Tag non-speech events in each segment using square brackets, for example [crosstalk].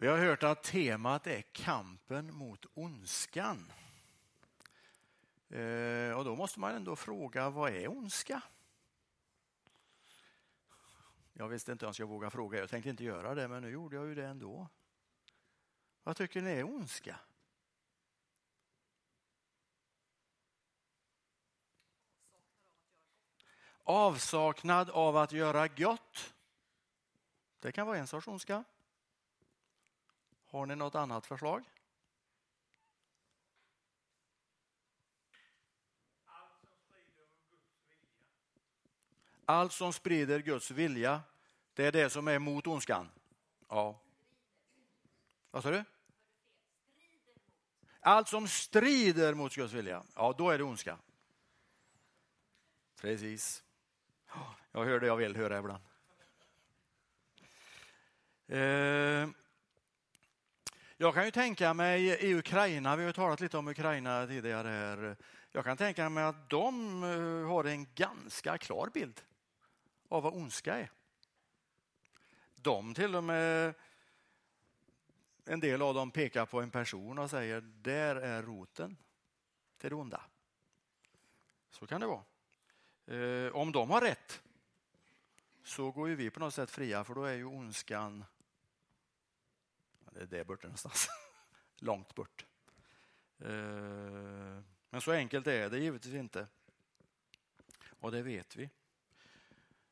Vi har hört att temat är kampen mot ondskan. Eh, och då måste man ändå fråga, vad är ondska? Jag visste inte ens jag vågade fråga, jag tänkte inte göra det, men nu gjorde jag ju det ändå. Vad tycker ni är ondska? Avsaknad av att göra gott. Det kan vara en sorts ondska. Har ni något annat förslag? Allt som sprider Guds vilja, det är det som är mot ondskan. Ja. Vad sa du? Allt som strider mot Guds vilja, ja då är det ondska. Precis. Jag hör det jag vill höra ibland. Eh, jag kan ju tänka mig i Ukraina, vi har talat lite om Ukraina tidigare här. Jag kan tänka mig att de eh, har en ganska klar bild av vad ondska är. De till och med, en del av dem pekar på en person och säger där är roten till det onda. Så kan det vara. Eh, om de har rätt så går ju vi på något sätt fria för då är ju ondskan det är där borta någonstans. [laughs] Långt bort. Eh, men så enkelt är det givetvis inte. Och det vet vi.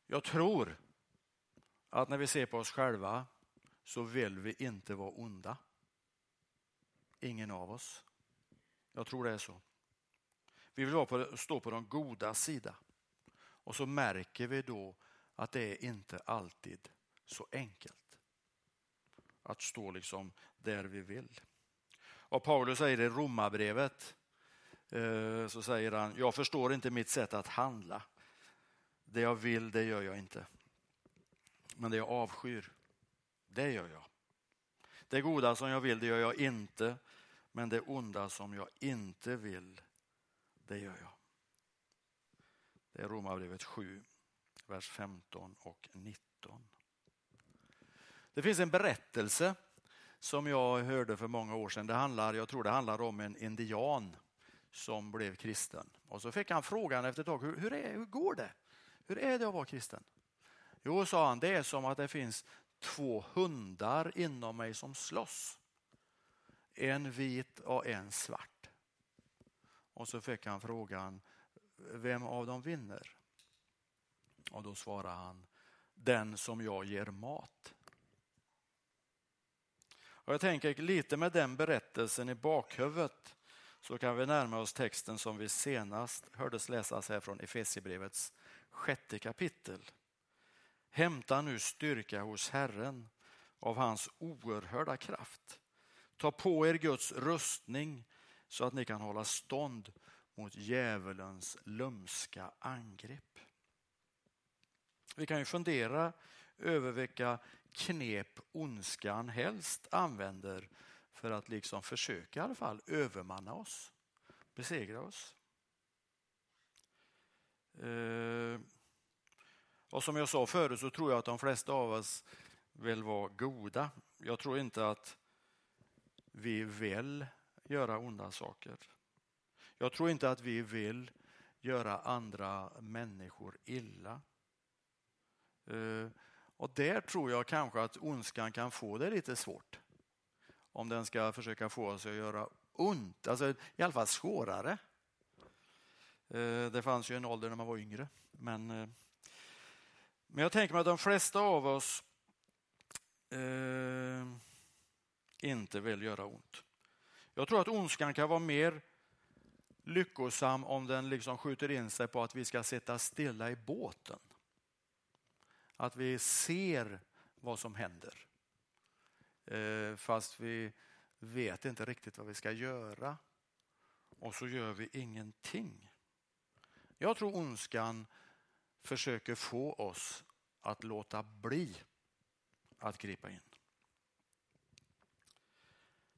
Jag tror att när vi ser på oss själva så vill vi inte vara onda. Ingen av oss. Jag tror det är så. Vi vill på, stå på de goda sida. Och så märker vi då att det är inte alltid så enkelt att stå liksom där vi vill. Och Paulus säger i Romarbrevet eh, så säger han, jag förstår inte mitt sätt att handla. Det jag vill, det gör jag inte. Men det jag avskyr, det gör jag. Det goda som jag vill, det gör jag inte. Men det onda som jag inte vill, det gör jag. Det är Romarbrevet 7, vers 15 och 19. Det finns en berättelse som jag hörde för många år sedan. Det handlar, jag tror det handlar om en indian som blev kristen. Och så fick han frågan efter ett tag, hur, hur, är, hur går det? Hur är det att vara kristen? Jo, sa han, det är som att det finns två hundar inom mig som slåss. En vit och en svart. Och så fick han frågan, vem av dem vinner? Och då svarade han, den som jag ger mat. Och jag tänker lite med den berättelsen i bakhuvudet så kan vi närma oss texten som vi senast hördes läsas här från Efesierbrevets sjätte kapitel. Hämta nu styrka hos Herren av hans oerhörda kraft. Ta på er Guds rustning så att ni kan hålla stånd mot djävulens lumska angrepp. Vi kan ju fundera över vilka knep ondskan helst använder för att liksom försöka i alla fall övermanna oss, besegra oss. Eh, och som jag sa förut så tror jag att de flesta av oss vill vara goda. Jag tror inte att vi vill göra onda saker. Jag tror inte att vi vill göra andra människor illa. Eh, och där tror jag kanske att ondskan kan få det lite svårt. Om den ska försöka få oss att göra ont, alltså i alla fall svårare. Eh, det fanns ju en ålder när man var yngre. Men, eh, men jag tänker mig att de flesta av oss eh, inte vill göra ont. Jag tror att ondskan kan vara mer lyckosam om den liksom skjuter in sig på att vi ska sitta stilla i båten. Att vi ser vad som händer. Eh, fast vi vet inte riktigt vad vi ska göra. Och så gör vi ingenting. Jag tror ondskan försöker få oss att låta bli att gripa in.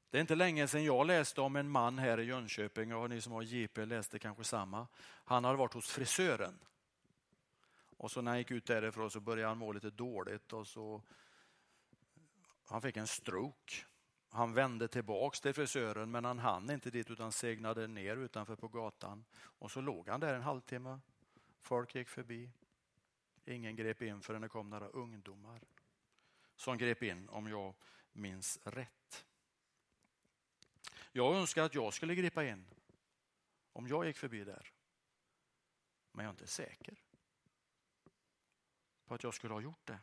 Det är inte länge sedan jag läste om en man här i Jönköping och ni som har JP läste kanske samma. Han hade varit hos frisören. Och så när han gick ut därifrån så började han må lite dåligt och så Han fick en stroke. Han vände tillbaks till frisören men han hann inte dit utan segnade ner utanför på gatan. Och så låg han där en halvtimme. Folk gick förbi. Ingen grep in förrän det kom några ungdomar som grep in om jag minns rätt. Jag önskar att jag skulle gripa in om jag gick förbi där. Men jag är inte säker på att jag skulle ha gjort det.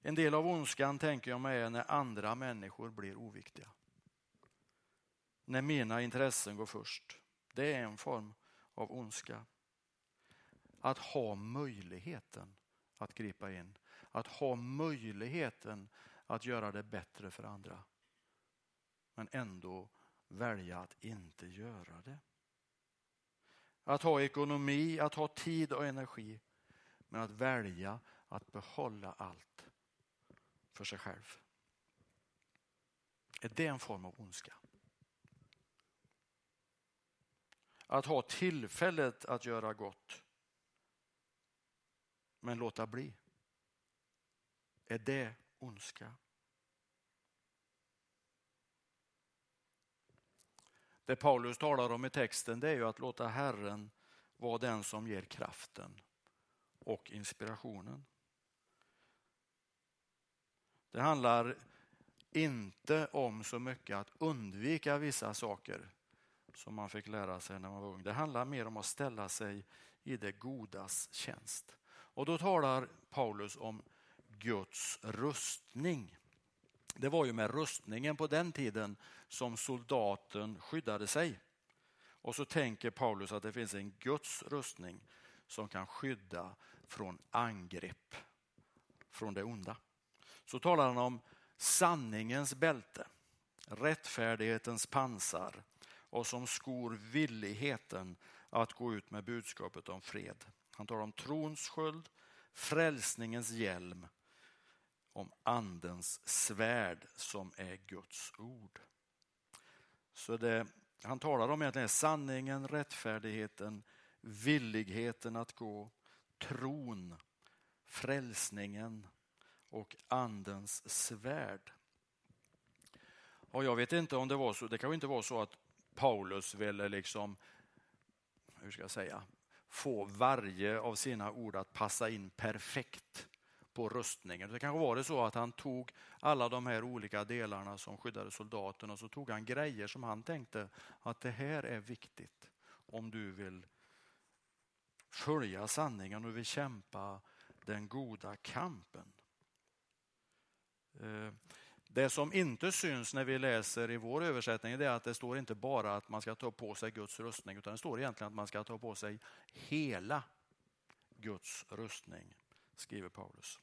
En del av ondskan tänker jag mig är när andra människor blir oviktiga. När mina intressen går först. Det är en form av ondska. Att ha möjligheten att gripa in. Att ha möjligheten att göra det bättre för andra. Men ändå välja att inte göra det. Att ha ekonomi, att ha tid och energi. Men att välja att behålla allt för sig själv. Är det en form av ondska? Att ha tillfället att göra gott men låta bli. Är det ondska? Det Paulus talar om i texten det är ju att låta Herren vara den som ger kraften och inspirationen. Det handlar inte om så mycket att undvika vissa saker som man fick lära sig när man var ung. Det handlar mer om att ställa sig i det godas tjänst. Och då talar Paulus om Guds rustning. Det var ju med rustningen på den tiden som soldaten skyddade sig. Och så tänker Paulus att det finns en Guds rustning som kan skydda från angrepp från det onda. Så talar han om sanningens bälte, rättfärdighetens pansar och som skor villigheten att gå ut med budskapet om fred. Han talar om trons sköld, frälsningens hjälm, om andens svärd som är Guds ord. Så det, han talar om egentligen sanningen, rättfärdigheten, villigheten att gå, tron, frälsningen och andens svärd. Och jag vet inte om det var så, det kan inte vara så att Paulus ville liksom, hur ska jag säga, få varje av sina ord att passa in perfekt på rustningen. Det kanske var det så att han tog alla de här olika delarna som skyddade soldaten och så tog han grejer som han tänkte att det här är viktigt om du vill följa sanningen och vill kämpa den goda kampen. Eh, det som inte syns när vi läser i vår översättning är att det står inte bara att man ska ta på sig Guds rustning utan det står egentligen att man ska ta på sig hela Guds rustning, skriver Paulus.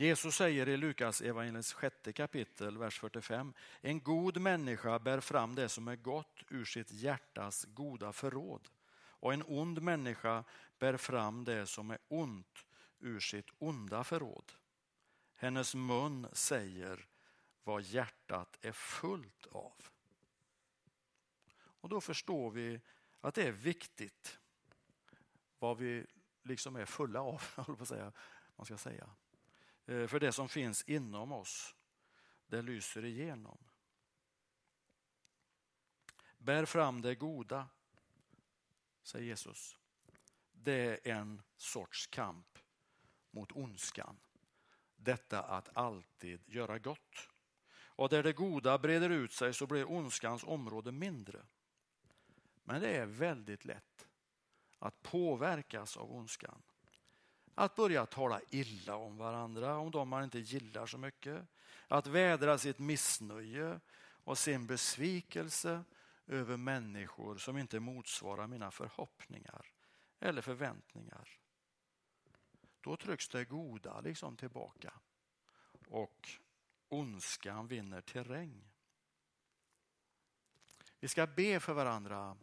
Jesus säger i Lukas evangeliets sjätte kapitel, vers 45. En god människa bär fram det som är gott ur sitt hjärtas goda förråd och en ond människa bär fram det som är ont ur sitt onda förråd. Hennes mun säger vad hjärtat är fullt av. Och då förstår vi att det är viktigt vad vi liksom är fulla av, [laughs] man ska säga. Eh, för det som finns inom oss, det lyser igenom. Bär fram det goda, säger Jesus. Det är en sorts kamp mot ondskan detta att alltid göra gott. Och där det goda breder ut sig så blir ondskans område mindre. Men det är väldigt lätt att påverkas av ondskan. Att börja tala illa om varandra, om de man inte gillar så mycket. Att vädra sitt missnöje och sin besvikelse över människor som inte motsvarar mina förhoppningar eller förväntningar då trycks det goda liksom tillbaka och ondskan vinner terräng. Vi ska be för varandra,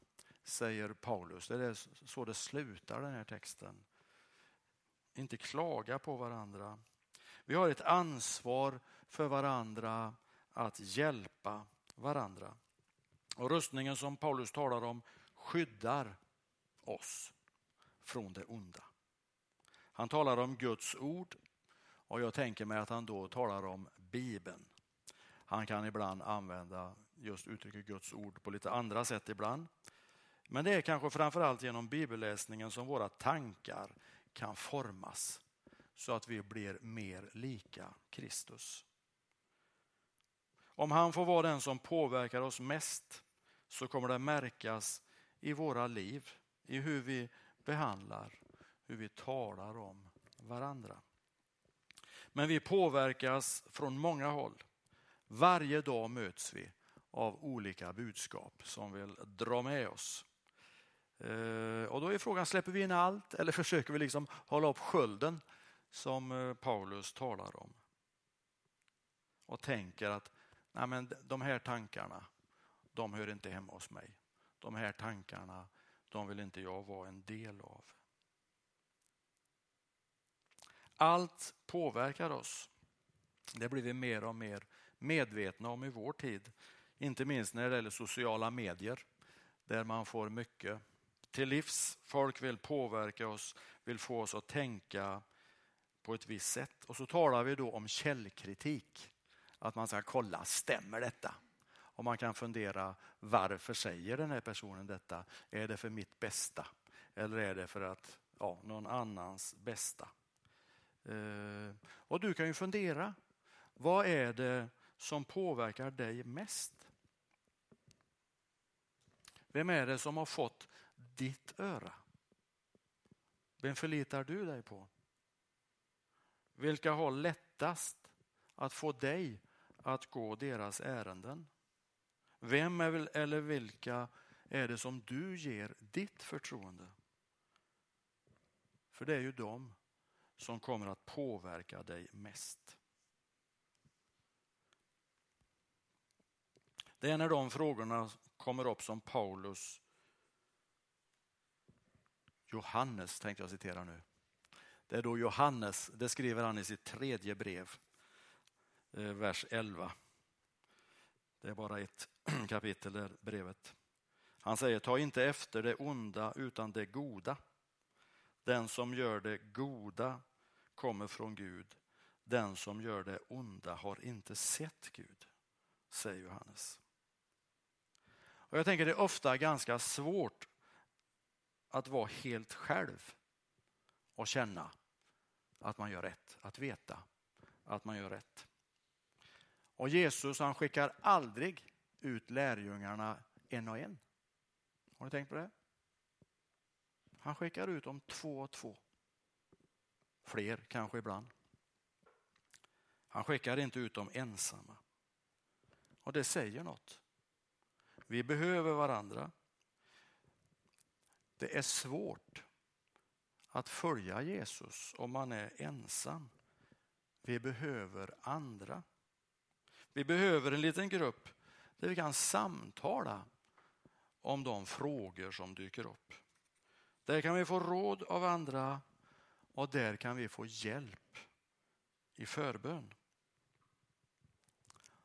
säger Paulus. Det är så det slutar den här texten. Inte klaga på varandra. Vi har ett ansvar för varandra att hjälpa varandra. Och rustningen som Paulus talar om skyddar oss från det onda. Han talar om Guds ord och jag tänker mig att han då talar om Bibeln. Han kan ibland använda just uttrycket Guds ord på lite andra sätt ibland. Men det är kanske framförallt genom bibelläsningen som våra tankar kan formas så att vi blir mer lika Kristus. Om han får vara den som påverkar oss mest så kommer det märkas i våra liv, i hur vi behandlar, hur vi talar om varandra. Men vi påverkas från många håll. Varje dag möts vi av olika budskap som vill dra med oss. Eh, och då är frågan, släpper vi in allt eller [laughs] försöker vi liksom hålla upp skölden som eh, Paulus talar om? Och tänker att nej men de här tankarna, de hör inte hemma hos mig. De här tankarna, de vill inte jag vara en del av. Allt påverkar oss. Det blir vi mer och mer medvetna om i vår tid. Inte minst när det gäller sociala medier där man får mycket till livs. Folk vill påverka oss, vill få oss att tänka på ett visst sätt. Och så talar vi då om källkritik. Att man ska kolla, stämmer detta? Och man kan fundera, varför säger den här personen detta? Är det för mitt bästa? Eller är det för att ja, någon annans bästa? Eh, och du kan ju fundera, vad är det som påverkar dig mest? Vem är det som har fått ditt öra? Vem förlitar du dig på? Vilka har lättast att få dig att gå deras ärenden? Vem eller vilka är det som du ger ditt förtroende? För det är ju de som kommer att påverka dig mest. Det är när de frågorna kommer upp som Paulus Johannes tänkte jag citera nu. Det är då Johannes, det skriver han i sitt tredje brev, eh, vers 11. Det är bara ett [clears throat] kapitel där brevet. Han säger, ta inte efter det onda utan det goda. Den som gör det goda kommer från Gud. Den som gör det onda har inte sett Gud, säger Johannes. Och Jag tänker det är ofta ganska svårt att vara helt själv och känna att man gör rätt, att veta att man gör rätt. Och Jesus han skickar aldrig ut lärjungarna en och en. Har ni tänkt på det? Han skickar ut dem två och två. Fler kanske ibland. Han skickar inte ut dem ensamma. Och det säger något. Vi behöver varandra. Det är svårt att följa Jesus om man är ensam. Vi behöver andra. Vi behöver en liten grupp där vi kan samtala om de frågor som dyker upp. Där kan vi få råd av andra och där kan vi få hjälp i förbön.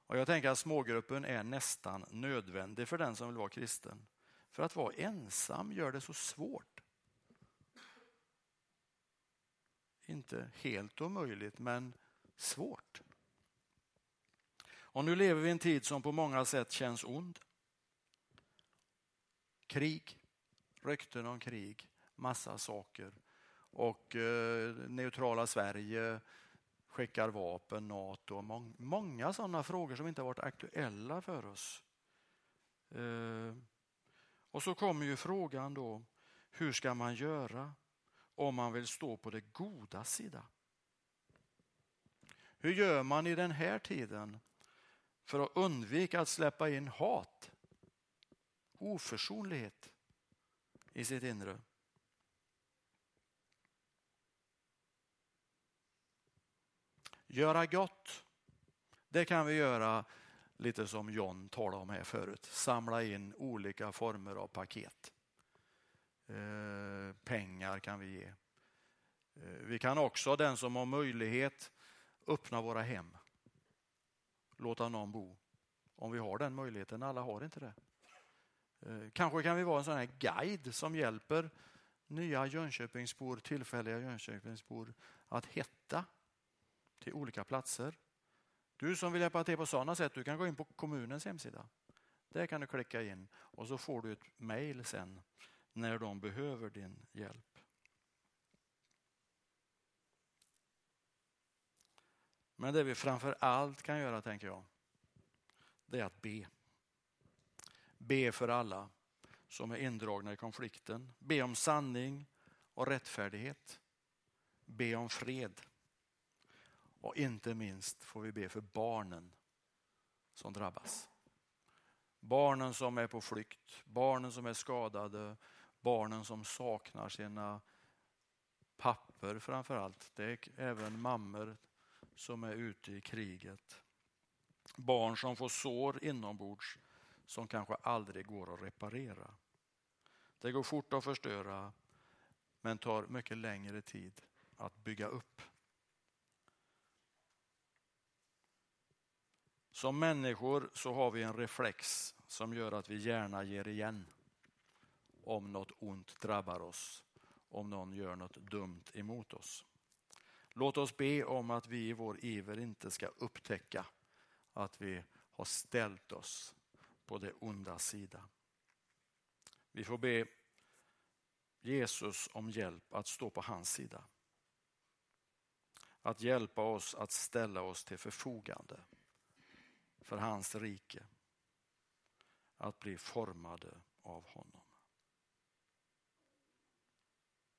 Och jag tänker att smågruppen är nästan nödvändig för den som vill vara kristen. För att vara ensam gör det så svårt. Inte helt omöjligt, men svårt. Och nu lever vi i en tid som på många sätt känns ond. Krig, rykten om krig, massa saker. Och eh, neutrala Sverige skickar vapen, NATO, mång, många sådana frågor som inte har varit aktuella för oss. Eh, och så kommer ju frågan då, hur ska man göra om man vill stå på det goda sida? Hur gör man i den här tiden för att undvika att släppa in hat, oförsonlighet i sitt inre? Göra gott, det kan vi göra lite som John talade om här förut. Samla in olika former av paket. Eh, pengar kan vi ge. Eh, vi kan också, den som har möjlighet, öppna våra hem. Låta någon bo. Om vi har den möjligheten. Alla har inte det. Eh, kanske kan vi vara en sån här guide som hjälper nya Jönköpingsbor, tillfälliga Jönköpingsbor att hetta till olika platser. Du som vill hjälpa till på sådana sätt, du kan gå in på kommunens hemsida. Där kan du klicka in och så får du ett mejl sen när de behöver din hjälp. Men det vi framför allt kan göra, tänker jag, det är att be. Be för alla som är indragna i konflikten. Be om sanning och rättfärdighet. Be om fred. Och inte minst får vi be för barnen som drabbas. Barnen som är på flykt, barnen som är skadade, barnen som saknar sina papper framför allt. Det är även mammor som är ute i kriget. Barn som får sår inombords som kanske aldrig går att reparera. Det går fort att förstöra men tar mycket längre tid att bygga upp. Som människor så har vi en reflex som gör att vi gärna ger igen om något ont drabbar oss, om någon gör något dumt emot oss. Låt oss be om att vi i vår iver inte ska upptäcka att vi har ställt oss på det onda sida. Vi får be Jesus om hjälp att stå på hans sida. Att hjälpa oss att ställa oss till förfogande för hans rike. Att bli formade av honom.